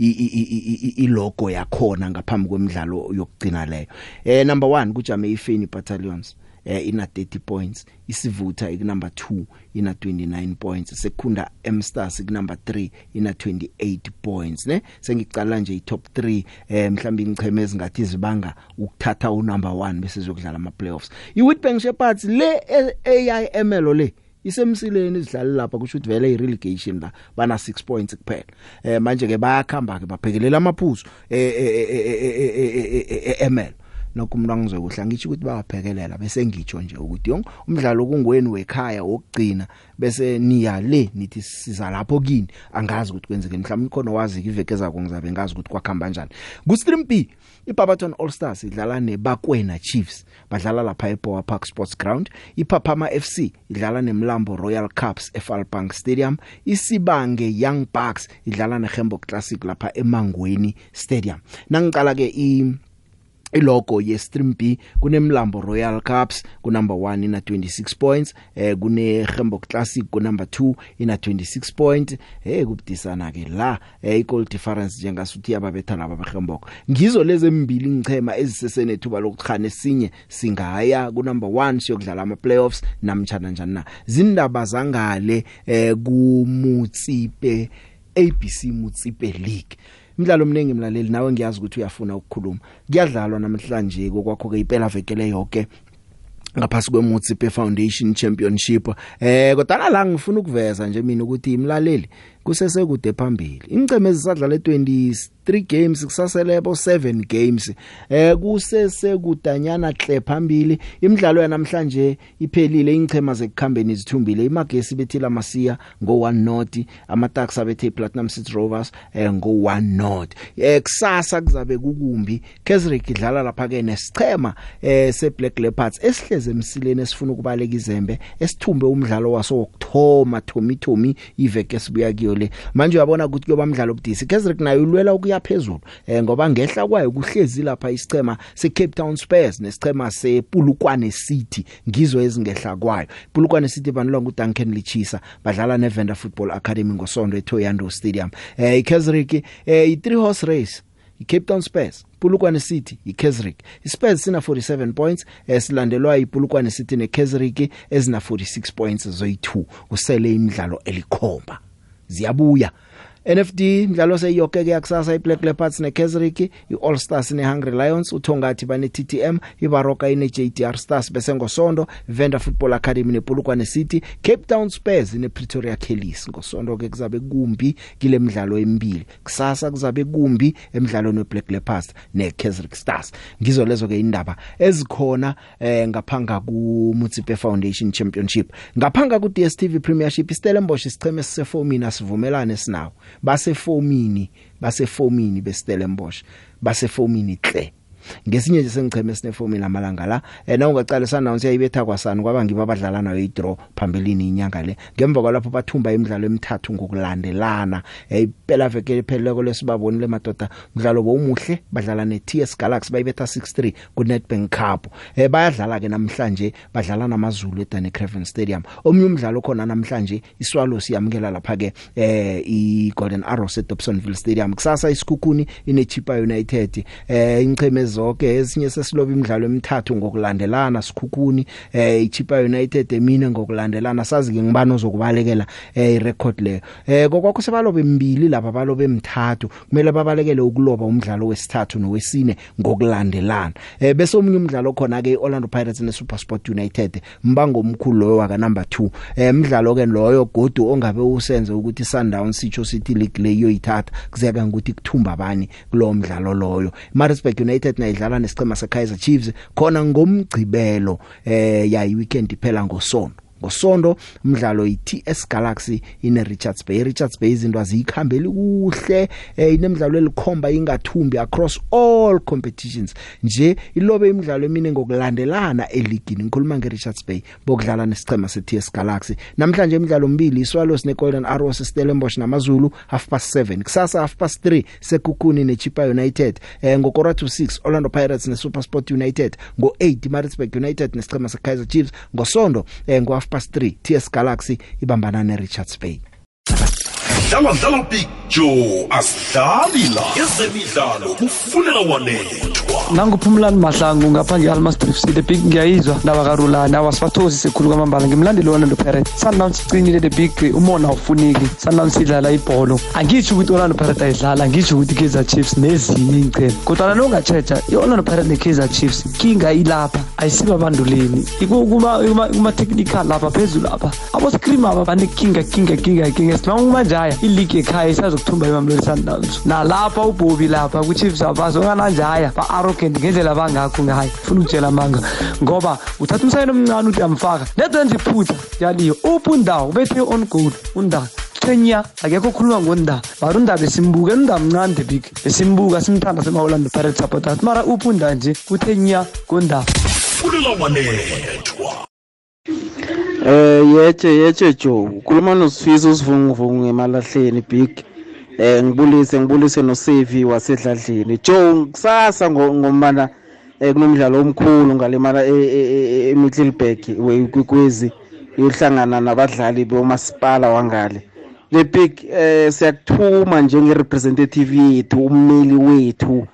Speaker 5: ilogo yakhona ngaphambi kwemidlalo yokugcina leyo. Eh number 1 kujame ifeni battalions eh ina 30 points isivutha ikunumber 2 ina 29 points sekunda M Stars ikunumber 3 ina 28 points ne? Sengicala nje i-top 3 eh mhlawumbe ingcheme ezingathi zibanga ukuthatha unumber 1 bese zokudlala ama playoffs iWitbank Shepherds le AIML le isemsileni izidlala lapha kusho ukuthi vele irelegation la bana 6 points kuphela eh manje ke bayakhamba ke baphekelela amaphuzu eh ML nokumntu angizokuhla ngisho ukuthi bayaphekelela bese ngitsho nje ukuthi yong umdlalo kungweni wekhaya wokugcina bese niya le nithi siza lapho kini angazi ukuthi kwenzeke mhlawumbe khona wazi iveke ezako ngizabe ngazi ukuthi kwakhamba kanjani ku stream B iBarberton All Stars idlala neBakwena Chiefs badlala lapha ePower Park Sports Ground. iPaphama FC idlala neMlambo Royal Cups eFalbank Stadium. Isibange Young Bucks idlala neHembock Classic lapha eMangweni Stadium. Nangicala ke i ilogo ye Stream B kunemlambo Royal Cups ku number 1 ina 26 points eh kune Gembok Classic ku number 2 ina 26 point eh kubudisana ke la eh goal difference njengasuthi yababetha laba beGembok ngizo lezi embili ngichema ezisesene thuba lokuchana esinye singaya ku number 1 siyokudlala ama playoffs namtjana njani na. Zindaba zangale eh ku Mutsipe ABC Mutsipe League. Imidlalo omningi mlaleli nawe ngiyazi ukuthi uyafuna ukukhuluma. Kuyadlalwa namhlanje kokwakho ke impela vekele yonke ngaphasi kweMutsipe Foundation Championship. Eh kodwa la ngifuna ukuveza nje mina ukuthi imlaleli kusesekude phambili. Ingceme ezisadlala e23 games kusaselebo 7 games. Eh kusesekudanyana hle phambili. Imidlalo yanamhlanje iphelile ingchema zekukhambeni izithumbile imagesi bethila masiya ngo 1 not amatax abethe platinum city rovers eh ngo 1 not eh kusasa kuzabe kukumbi. Kesrick idlala lapha ke nesichema eh se Black Leopards esihleze emsileni esifuna ukubaleka izembe esithumbe umdlalo waso wokthoma Thomi Thomi iveke sibuya kiyo le. Manje uyabona ukuthi kuyoba umdlalo obudisi. Kesrick nayo ulwela ukuya phezulu eh ngoba ngehla kwayo kuhlezi lapha isichema se Cape Town Spurs nesichema sePulukwane City ngizo ezingehla kwayo. Pulukwane City banilwa nguDuncan Lichisa badlala neVenda Football Academy ngosonto eThoyando Stadium. Eh iKesrick eh i3 horse race iCape Town Spurs Pulukwane City iKesrick iSpurs sina 47 points esilandelwa iPulukwane City neKesrick ezina 46 points zoyi2 usele imidlalo elikhomba. Ziyabuya. NFD mdlalo seyiyonke ke yakusasa iBlack Leopards neKaizersburg iAll Stars neHungry Lions uthongathi bane TTM iBaroka ine JDR Stars bese ngosonto Venda Football Academy nePolokwane City Cape Town Spurs nePretoria Kellys. Ngosonto ke kuzabe kumbi kile midlalo emibili kusasa kuzabe kumbi emidlalweni weBlack Leopards neKaizersburg Stars. Ngizo lezo ke indaba ezikhona eh ngaphanga ku Mutsipe Foundation Championship. Ngaphanga ku DStv Premiership iStellenbosch isicheme sisefomini sivumelane sinawo. Basefomini basefomini beStellenbosch. Basefomini hle ngesinye nje sengicheme sinefomula amalanga la ena ungaqala sanawunsi yayibetha kwasani kwaba ngiba abadlala nayo idraw phambilini inyanga le. Ngemva kwalapho bathumba imidlalo emithathu ngokulandelana. Iphela veke ipheleko lesibabonile madoda umdlalo bomuhle badlala neTS Galaxy bayibetha 6-3 ku Nedbank Cup. Eh bayadlala ke namhlanje badlala namazulu eDane Craven Stadium. Omnye umdlalo khona namhlanje iSwallows yamukela lapha ke eh iGolden Arrows eDobsonville Stadium. Kusasa isikhukhuni ineChipa United. Eh incheme zonke esinye sesiloba imidlalo emithathu ngokulandelana sikhukhuni eh iChipa United emine ngokulandelana. Sazi ke ngibani ozokubalekela eh irecord leyo eh kokwakho sebalobe mbili laba balobe emithathu kumele babalekele ukuloba umdlalo wesithathu nowesine ngokulandelana. Eh bese omunye umdlalo khona ke Orlando Pirates neSuperSport United mbango omkhulu loyo waka number 2 eh umdlalo ke loyo godu ongabe usenze ukuthi Sundowns sitsho City League leyo ithatha kuzeka ukuthi kuthumba bani kulo mdlalo loyo. Maritzburg United nayidlala nesicema seKaizer Chiefs khona ngomgcibelo eh yayi weekend iphela ngosonto ngosonto umdlalo iTS Galaxy ine Richards Bay. Richards Bay izinto azikhambeli kuhle eh, inemidlalo elikhomba ingathumbi across all competitions. Nje ilobe imidlalo emine ngokulandelana eligini. Ngikhuluma ngeRichards Bay bokudlala nesicema seTS Galaxy. Namhlanje imidlalo mbili iSwallows neGolden Arrows Stellenbosch namaZulu half past 7 kusasa half past 3 sekukuni neChipa United. Eh, ngokora to 6 Orlando Pirates neSuperSport United. Ngo8 Maritzburg United nesicema seKaizer Chiefs. Ngosondo eh, ngo half past 3 TS Galaxy ibambana neRichards Bay.
Speaker 2: Dlala dlala big joe asidlali la ezemidlalo kufuneka wanethwa.
Speaker 17: Nanguphumulani mahlangu ngapha nge-almas drifc the big ngiyayizwa. Ndaba karulani awasibathozi sekhulu kwamambala. Ngimlandeli orlando pirates sundowns icinile the big umona awufuniki sundowns idlala ibholo. Angitsho ukuthi orlando pirates ayidlala. Angitsho ukuthi i-kaizer chiefs nezinye iy'chelo kodwana nongatsheja i-orlando pirates ne-kaizer chiefs kinga ilapha. Ayisibabanduleni kuma-technical lapha phezulu lapha. Aboscream aba banekinga kinga kinga kinga. Silonga kumanjaya iligi ekhaya isazokuthumba imamlori sundowns nalapha ubobi lapha ku-chiefs abazongananjaya ba-arrogant ngendlela bangakho ngayo funa ukutshela amanga ngoba uthatha umsayini omncane uthi amfaka nezenza iphutha yaliyo uphi undawo? Ubethe on goal undaba thenya akekho okhuluma ngondaba. Mara undaba esimbuka undaba mncane the big. Esimbuka simthanda sema-orlando pirate supporters mara uphi unda nje? Uthenya ngondaba
Speaker 2: funeka wanethwa
Speaker 18: Eh yeche yeche Joe ukhuluma nosifiso usivunguvungu emalahleni big. Eh ngibulise ngibulise noSavi wasedladleni. Joe kusasa ngombana eh kunomdlalo omkhulu ngalemala eMiddelburg wekwezi yohlangana nabadlali bomasipala wangale. Le big eh siyakuthuma njenge representative yethu ummeli wethu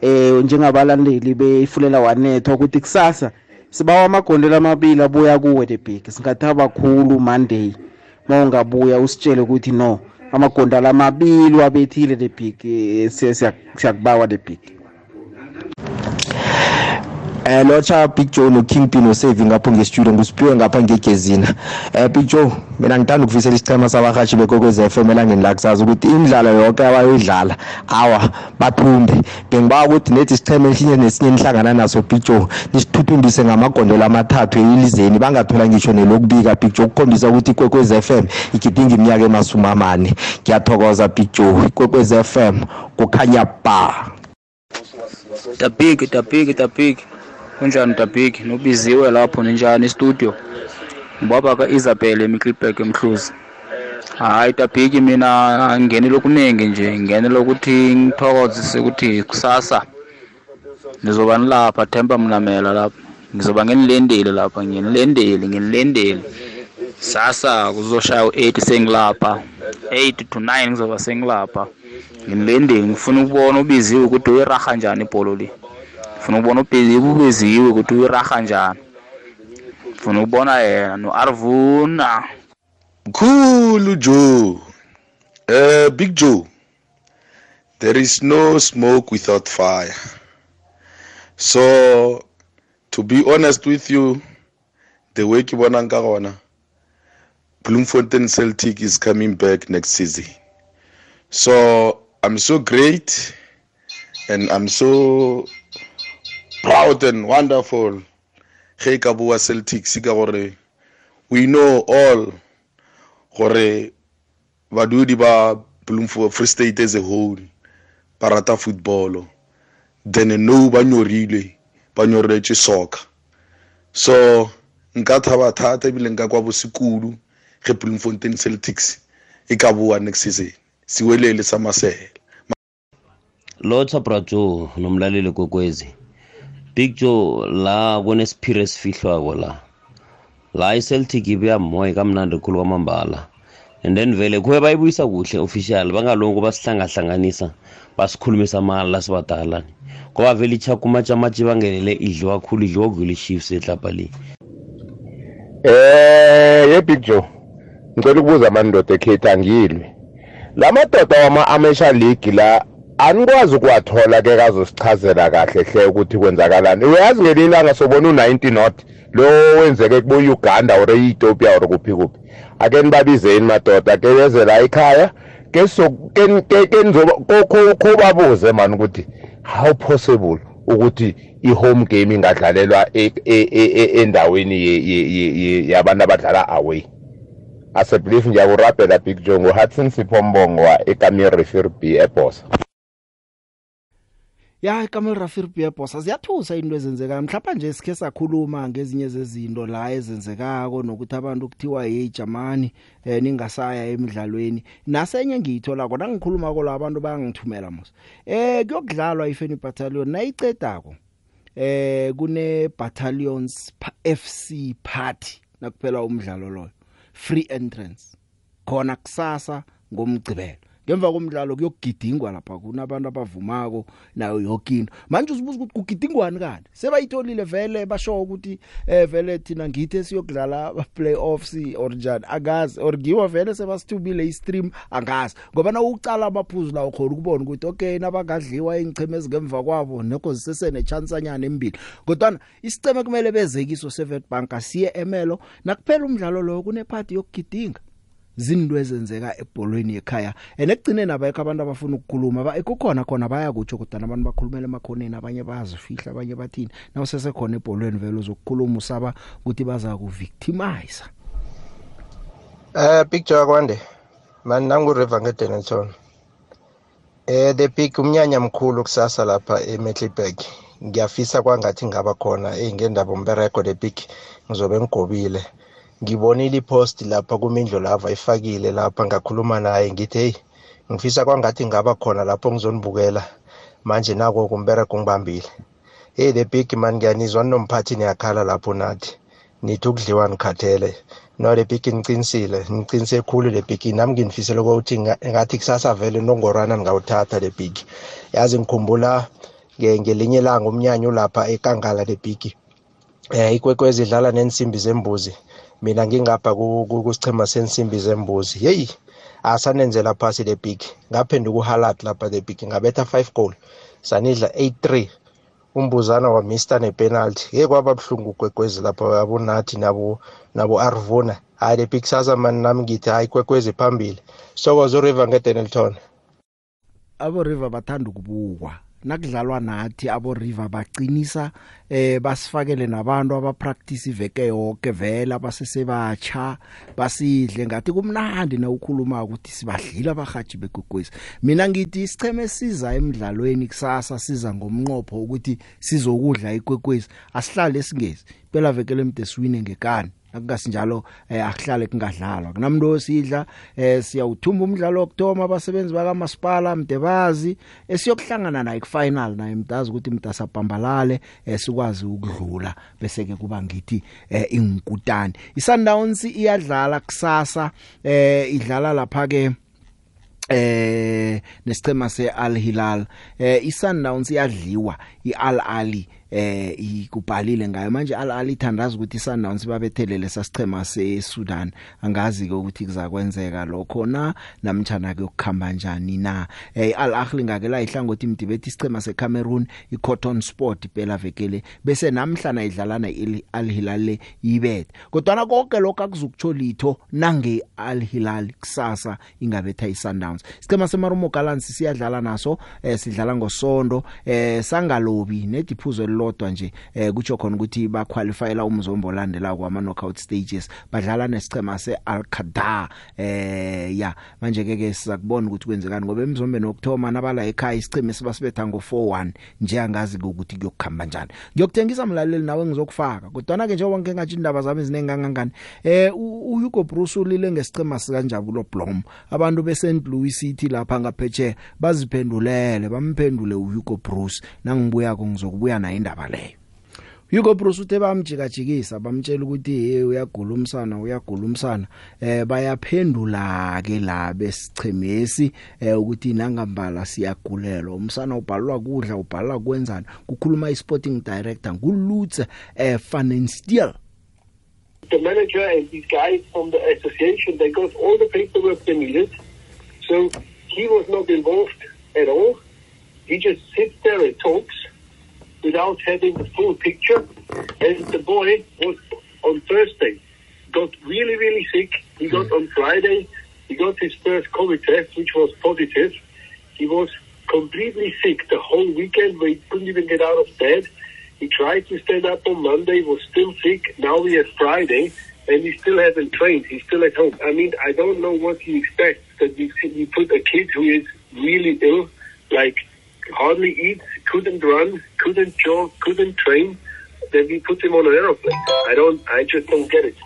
Speaker 18: eh njengabalandeli befulela wanethwa ukuthi kusasa sibawa amagondelo amabili abuya kuwe the big. Singathaba khulu monday. Uma ungabuya usitshele ukuthi no amagondelo amabili wabethile the big. Siyakubawa the big.
Speaker 19: Eh locha Big Joe no Kingpin osaving ngapho ngestudio ngusiphiwe ngapha ngegezina eh Big Joe mina ngithanda ukufisela isicema sabahashi bekokwez FM elangeni la kusazi ukuthi imidlalo yonke abayidlala awa bathumbe bengiba ukuthi nethi isicema esinye nesinye nihlangana naso Joe nisithuthumbise ngamagondolo amathathu elizeni bangathola ngisho nelokubika Joe ukukhombisa ukuthi ikwekwez FM igidinga iminyaka emasumamane. Ngiyathokoza Big Joe ikwekwez FM kukhanya ba
Speaker 20: the big the big the big kunjani dabig nobiziwe lapho ninjani studio ngibaba ka-isabel emiclibek emhluzi hayi dabig mina ngingenele okuningi nje. Ngingenele ukuthi ngithokozise ukuthi kusasa. Nizoba nilapha themba mnamela lapha. Ngizoba nginilendeli lapha nginilendeli nginilendeli sasa kuzoshaya u-eight sengilapha. Eight to nine ngizoba sengilapha. Nginilendeli ngifuna ukubona ubiziwe ukuthi uyiraha njani ibholo le. Funa ukubona ubeziwe ukuthi uyiraha njani funa ukubona yena no-arvuna
Speaker 21: Cool Joe. Uh, Big Joe. There is no smoke without fire. So, to be honest with you, the way ke bonang ka gona, Bloemfontein Celtic is coming back next season. So, I'm so great and I'm so proud and wonderful. Ge ka bua Celtics ka gore we know all gore badudi ba Bloemfontein Free State as a whole ba rata football then no ba nyorile ba nyoretse soccer. So nka thaba thata ebile nka kwa bosekudu ge Bloemfontein Celtics e ka bua next season. Siwelele sa masela
Speaker 22: lotha brajo nomlaleli kokwezi. Big joe la kunesiphiro esifihlwako la la iceltic ibuya moya kamnandi khulu kwamambala and then vele kuye bayibuyisa kuhle official bangalongo basihlangahlanganisa basikhulumisa amala lasibadala ngoba vele ichakumatshamatshi bangenele idliwa khulu idliwa kudlula i-chiefs ehlapha le
Speaker 1: Eh ye Big Joe. Ngicela ukubuza amandoda ekhetha angilwe. La madoda wama Amateur League la anikwazi ukuwathola ke kazosichazela kahle hle ukuthi kwenzakalani. Uyazi ngelinye ilanga sobona u90 not lo wenzeke kubo Uganda or eEthiopia or kuphi kuphi. Ake nibabizeni madoda ke beze la ekhaya ke so ke ke nizoba kubabuze man ukuthi how possible ukuthi i-home game ingadlalelwa e- e- e- endaweni yabantu abadlala away asebelieve nje akurabhela big joe nguhudson siphombongo wa ekamir refer b ebosa
Speaker 5: ya ikamel rafir biebosa ziyathusa into ezenzekayo. Mhlawumbe nje sikhe sakhuluma ngezinye zezinto la ezenzekako nokuthi abantu kuthiwa hey jamani eh ningasaya emidlalweni. Nasenye ngiyithola kona ngikhuluma ko la abantu bayangithumela mos. Eh kuyokudlalwa ifeni battalion. Nayicedako eh kune battalions FC party nakuphela umdlalo loyo. Free entrance. Khona kusasa ngomgcibelo ngemva komdlalo kuyogidingwa lapha kunabantu abavumako nayo yonke into. Manje uzibuza ukuthi kugidingwani kanti? Sebayitholile vele basho ukuthi eh vele thina ngithe siyokudlala playoffs or njani? Akazi or ngiwa vele sebasithubile istream? Angazi. Ngoba na ucala amaphuzu lawo khona ukubona ukuthi okay nabangadliwa ingcheme ezingemva kwabo nekho zisesene chance anyana embili. Kodwa isiceme kumele bezekiso sevet bank asiye emelo nakuphela umdlalo lo kune party yokugidinga. Zinto ezenzeka ebholweni ekhaya enekugcine nabayekho abantu abafuna ukukhuluma ba ekukhona khona baya kutsho kodwa abantu bakhulumela emakhoneni abanye bazifihla abanye bathini nawusese khona ebholweni vele uzokukhuluma usaba ukuthi baza ku victimize
Speaker 9: Eh picture kwande mani nangu River ngeDenelton Eh the big umnyanya mkhulu kusasa lapha eMecklenburg ngiyafisa kwangathi ngaba khona eh ngendaba umbereko the big ngizobe ngigobile. Ngibonile ipost lapha kumindlo lava ifakile lapha ngakhuluma naye ngithi hey ngifisa kwangathi ngaba khona lapho ngizonibukela manje nako kumbereko ngibambile. Hey the big man ngiyanizwa ninomphathi niyakhala lapho nathi. Nithi ukudliwa nikhathele. No the big ngiqinisile ngiqinise khulu le big. Nami nginifisela ukuthi nga- ngathi kusasa vele nongorwana ngawuthatha le big. Yazi ngikhumbula nge- ngelinye ilanga umnyanya ulapha ekangala le big. Eh ikwekwezi idlala nensimbi zembuzi. Mina ngingapha ku- ku- kusichema sensimbi zembuzi. Hey asanenzela phasi le big. Ngaphenduka uhalat lapha the big. Ngabetha 5 goal. Sanidla 8-3 umbuzana wa Mr nepenalty. Hey kwaba buhlungu kwekwezi lapha abonathi nabo nabo Arvuna. Hayi le big sasa man nami ngithi hayi kwekwezi phambili. Sokozo river ngeDenelton
Speaker 5: abo river bathanda ukubukwa. Nakudlalwa nathi abo river baqinisa eh basifakele nabantu abapractice iveke yonke vela basesebatsha basidle. Ngathi kumnandi na ukhuluma ukuthi sibadlila abahaji begogwezi mina ngithi isicheme siza emidlalweni kusasa siza ngomnqopho ukuthi sizokudla ikwekwezi. Asihlale singezi phela veke lemde siwine ngekani. Akukasinjalo eh akuhlale kungadlalwa. Kunamntu osidla eh siyawuthumba umdlalo wokuthoma abasebenzi baka masipala mdebazi esiyokuhlangana naye ku final naye mdazi ukuthi mdasa pambalale eh sikwazi ukudlula. Bese ke kuba ngithi eh ingkutani isundowns iyadlala kusasa eh idlala lapha ke eh nesicema seAl Hilal. Eh iSundowns iyadliwa iAl Ali eh ikubhalile ngayo. Manje Al Ali ithandaza ukuthi iSundowns babethelele sasicema seSudan. Angazi ke ukuthi kuzakwenzeka lokho na namtjana ke ukukhamba njani na. Eh Al Ahly ngake la ihlangothi imdibethi isicema seCameroon iCotton Sport phela vekele bese namhlanje idlalana iAl Hilal le ibethe. Kodwa konke lokho akuzukutsho litho nange Al Hilal kusasa ingabetha iSundowns. Isicema seMarumo Gallants siyadlala naso eh sidlala ngosonto eh sangalobi nediphuzo elilodwa nje eh kutsho khona ukuthi ba qualifyela umzombo olandela kwama knockout stages. Badlala nesicema seAl-Qada eh ya manje ke ke sizakubona ukuthi kwenzekani ngoba emzombeni wokthoma nabala ekhaya isiceme sibasibetha ngo4-1 nje angazi ukuthi kuyokukhamba njani. Ngiyokuthengisa mlaleli nawe ngizokufaka kodwa ke njengoba ngike ngathi indaba zami zinengangangani eh u- uHugo Bruce ulile ngesicema sikanjabulo Blom. Abantu beSt Louis City lapha ngaphetshe baziphendulele bamphendule uHugo Bruce. Nangibuya ko ngizokubuya naye indaba leyo. Hugo Bruce uthe bamjikajikisa bamtshela ukuthi hey uyagula umsana uyagula umsana eh bayaphendula ke la besichemesi eh ukuthi nangambala siyagulelwa. Umsana ubhalwa kudla ubhalwa kwenzani? Kukhuluma isporting director ngulutse eh Fanenstiel
Speaker 23: the manager and these guys from the association, they got all the paperwork they needed. So he was not involved at all. He just sits there and talks. Without having the full picture. And the boy was on Thursday, got really, really sick. He got on Friday, he got his first COVID test, which was positive. He was completely sick the whole weekend where he couldn't even get out of bed. He tried to stand up on Monday, was still sick. Now we have Friday, and he still hasn't trained. He's still at home. I mean, I don't know what he expects that we, we put a kid who is really ill, like hardly eats, couldn't run, couldn't jog, couldn't train, that we put him on an aeroplane. I don't, I just don't get it.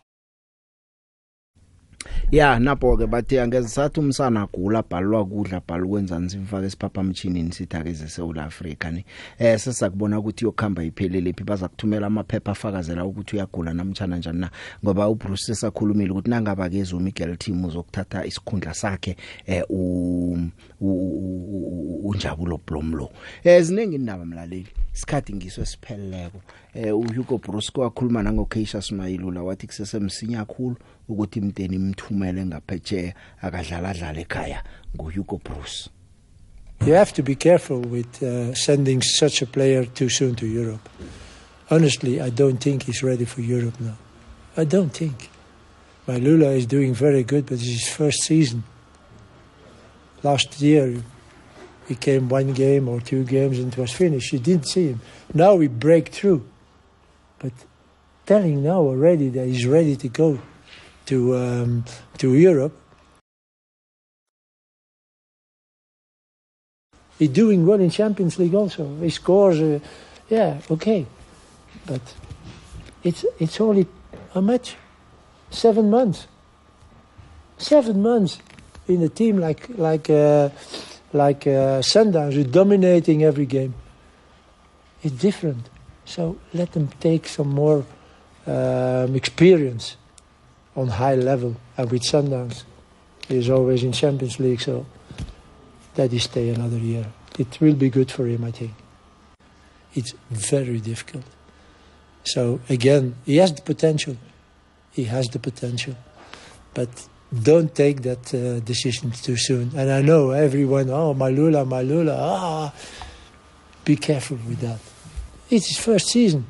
Speaker 5: Ya napho ke bathe angeze sathi umsana agula bhalwa kudla bhala kwenzani simfake isiphaphamthinini sithake eseSouth Africa ni. Eh sesakubona ukuthi yokhamba iphelele phi baza kuthumela amaphepha afakazela ukuthi uyagula namtjana njani na. Ngoba uBruce sesakhulumile ukuthi nangaba ke zo Miguel team uzokuthatha isikhundla sakhe eh u unjabulo Blomlo. Eh ziningi indaba mlaleli isikhathi ngiso sipheleleko eh uHugo Bruce kwakhuluma nango Keisha Smayilula wathi kusesemsinya kakhulu ukuthi imnteni imthumele ngaphetsheya akadlala dlala ekhaya nguHugo Bruce
Speaker 24: You have to be careful with uh, sending such a player too soon to Europe. Honestly, I don't think he's ready for Europe now. I don't think. Malula is doing very good, but it's his first season. Last year, he came one game or two games and it was finished. You didn't see him. Now we break through. But telling now already that he's ready to go to um, to Europe. He's doing well in Champions League also. He scores, uh, yeah, okay, but it's it's only how much? Seven months. Seven months in a team like like uh, like uh, Sundowns, who's dominating every game. It's different. So let them take some more um, experience on high level. And with Sundowns, he's always in Champions League, so that he stay another year. It will be good for him, I think. It's very difficult. So again, he has the potential. He has the potential, but don't take that uh, decision too soon. And I know everyone, oh, Malula, Malula, ah, be careful with that. It's his first season.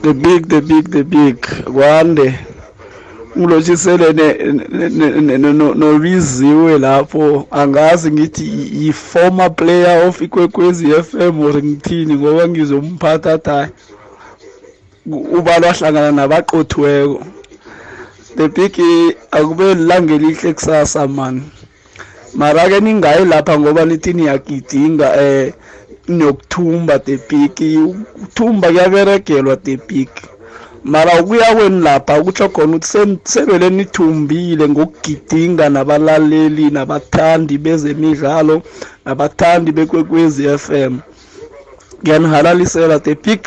Speaker 18: The big the big the big. Kwande. Ngilothisele nobiziwe lapho. Angazi ngithi i-former player of ikwekwezi FM or ngithini ngoba ngizomphatha tha ubalwa hlangana nabaqothiweko the big akube lilange lihle kusasa man. Mara ke ningayi lapha ngoba nithi niyagidinga eh nokuthumba the big ukuthumba kuyaberegelwa the big mara ukuya kweni lapha kutsho khona ukuthi sebele nithumbile ngokugidinga nabalaleli nabathandi bezemidlalo nabathandi bekwekwezi FM ngiyanihalalisela the big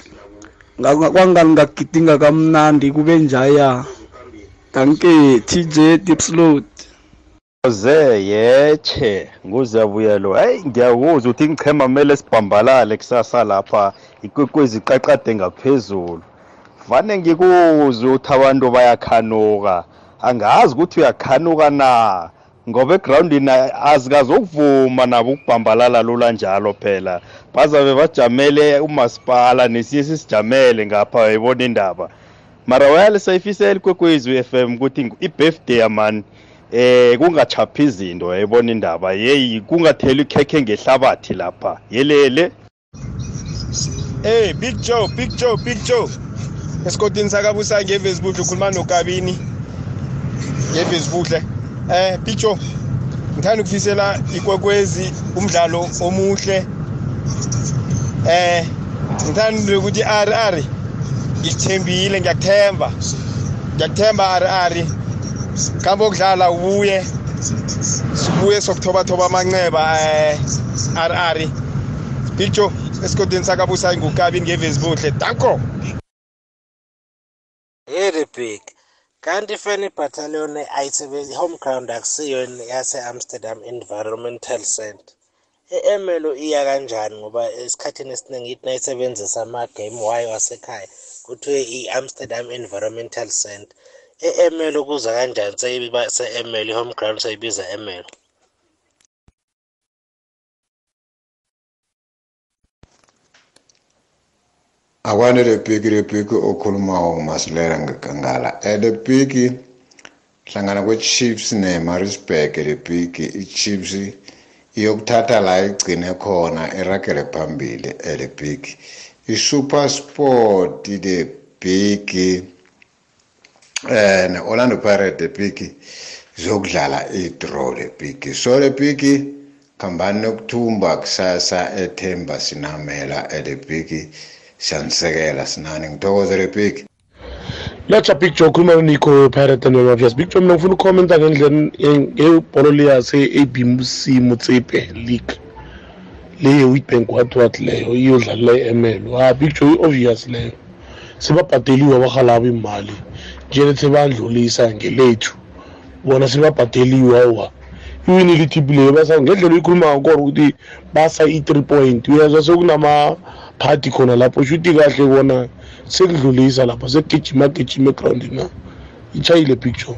Speaker 18: kwangani ngagidinga kamnandi kube njaya? Danke TJ Dipslot
Speaker 25: ze yeche nguzabuyelo hayi ngiyakuzwa ukuthi ngichema kumele sibhambalale kusasa lapha ikwekwezi iqaqade ngaphezulu. Vane ngikuzwe ukuthi abantu bayakhanuka. Angazi ukuthi uyakhanuka na ngoba egrawundini azikazokuvuma nabo ukubhambalala lula njalo phela. Bazabe bajamele umasipala nesiye sisijamele ngapha wayibona indaba. Mara wayalisayifisela ikwekwezi FM ukuthi i-birthday yamani eh kungachaphi izinto yayibona indaba. Yeyi kungatheli ikhekhe ngehlabathi lapha. Yelele.
Speaker 26: Hey Big Joe Big Joe Big Joe. Esikodini sakabusa ngeVesbuhle ukhuluma noKabini? ngeVesbuhle eh Big Joe ngithanda ukufisela ikwekwezi umdlalo omuhle. Eh ngithanda ukuthi ari ari ngithembile ngiyakuthemba. Ngiyakuthemba ari ari kambe okudlala ubuye sibuye sokuthobathoba amanceba eh ari ari Big Joe esigodini sakabusayi ngukabini ngevesibuhle danko
Speaker 27: Hey the big. Kanti Fanny Battalion ayisebenzi home ground akusiyo yase Amsterdam Environmental Center. E-Emelo iya kanjani ngoba esikhathini esiningi ithi nayisebenzisa ama-game wayo wasekhaya kuthiwe i-Amsterdam Environmental Center. E-Emelo kuza kanjani? Seyiba se-Emelo i-home ground seyibiza Emelo.
Speaker 28: akwane le piki le piki okhulumayo umasilela ngekangala um le piki hlangana kwe-chiefs ne-marisburg le piki i-chiefs iyokuthatha la igcine khona iragele phambili le piki i-super sport le piki eh ne-orlando pirate le piki zokudlala i-draw le piki so le piki khambani nokuthumba kusasa ethemba sinamela le piki siyanisekela sinani ngithokoze le piki
Speaker 12: Latsha Big Joe khuluma noNico Pirate and Obvious Big Joe mina ngifuna ukhomenta ngendlela ngebholo leyase ABC Motsepe League. Leyo Witbank wathi wathi leyo iyodlalela eMelo ah Big Joe obvious leyo. Sibabhadeliwe abahalaba imali njene sebandlulisa ngelethu bona sibabhadeliwe awa. Iwinile ithipi leyo? Basa ngendlela uyikhuluma ngakona ukuthi basa i-three point. Uyezwa sekunama party khona lapho shuthi kahle kona sekudlulisa lapha sekugijima gijima egrawundini na? Itshayile picture.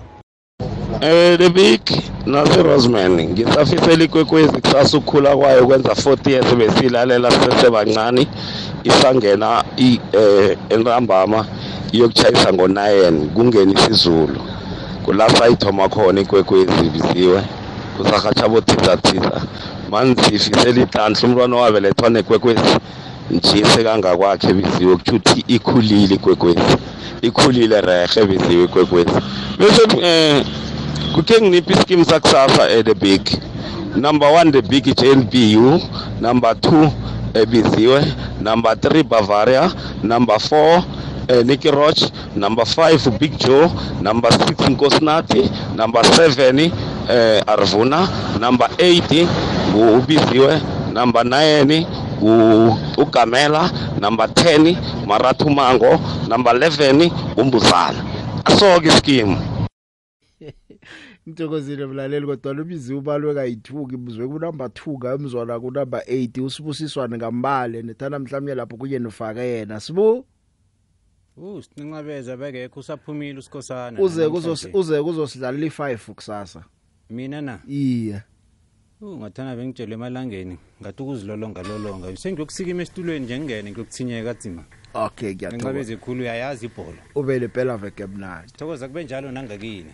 Speaker 14: Eh the big nasi Roseman ngisafisela ikwekwezi kusasa ukukhula kwayo kwenza 40 years besilalela sisebancane isangena i eh entambama. Iyokuchayisa ngo9 kungena isizulu. Kulapha ithoma khona ikwekwezi biziwe kusahatsha bothithathitha manzifisela ihlanhla umntwana wabelethwa nekwekwezi njise kangakwakhe biziwe kuthi ikhulile ikwekwezi. Ikhulile rehe biziwe ikwekwezi. Bese eh kukhe nginiphi iskimu sakusasa at the big? Number one the big jlbu number two ebiziwe number three bavaria. Number four uh, Nicky Roach, number five Big Joe, number six Nkosnati, number seven uh, Arvuna, number eight Ubiziwe, number nine ugamela number 10 marathu mango number 11 umbuzana. Asoke iskimu
Speaker 5: ngithokozile mlaleli kodwa lubizi ubalwe kayi2 ibuzwe ku number 2 kamzwana ku number 8 usibusiswane ngambale nethana mhlawumnye lapho kuye nofaka yena sibu?
Speaker 29: Uh sincabeza bekekho usaphumile usikhosana
Speaker 5: uze kuzos uze kuzosidlalela i5 kusasa.
Speaker 29: Mina na?
Speaker 5: Iya
Speaker 29: Uh ngathana bengitshela emalangeni ngathi ukuzilolonga lolonga. Sengiyokusikima esitulweni nje ngingene ngiyokuthinyeka tsima
Speaker 5: okay ngiyathokoza.
Speaker 29: Ngicabeze khulu uyayazi ibhola.
Speaker 5: Ubele phela veke mnandi
Speaker 29: thokoza kube njalo nangakini.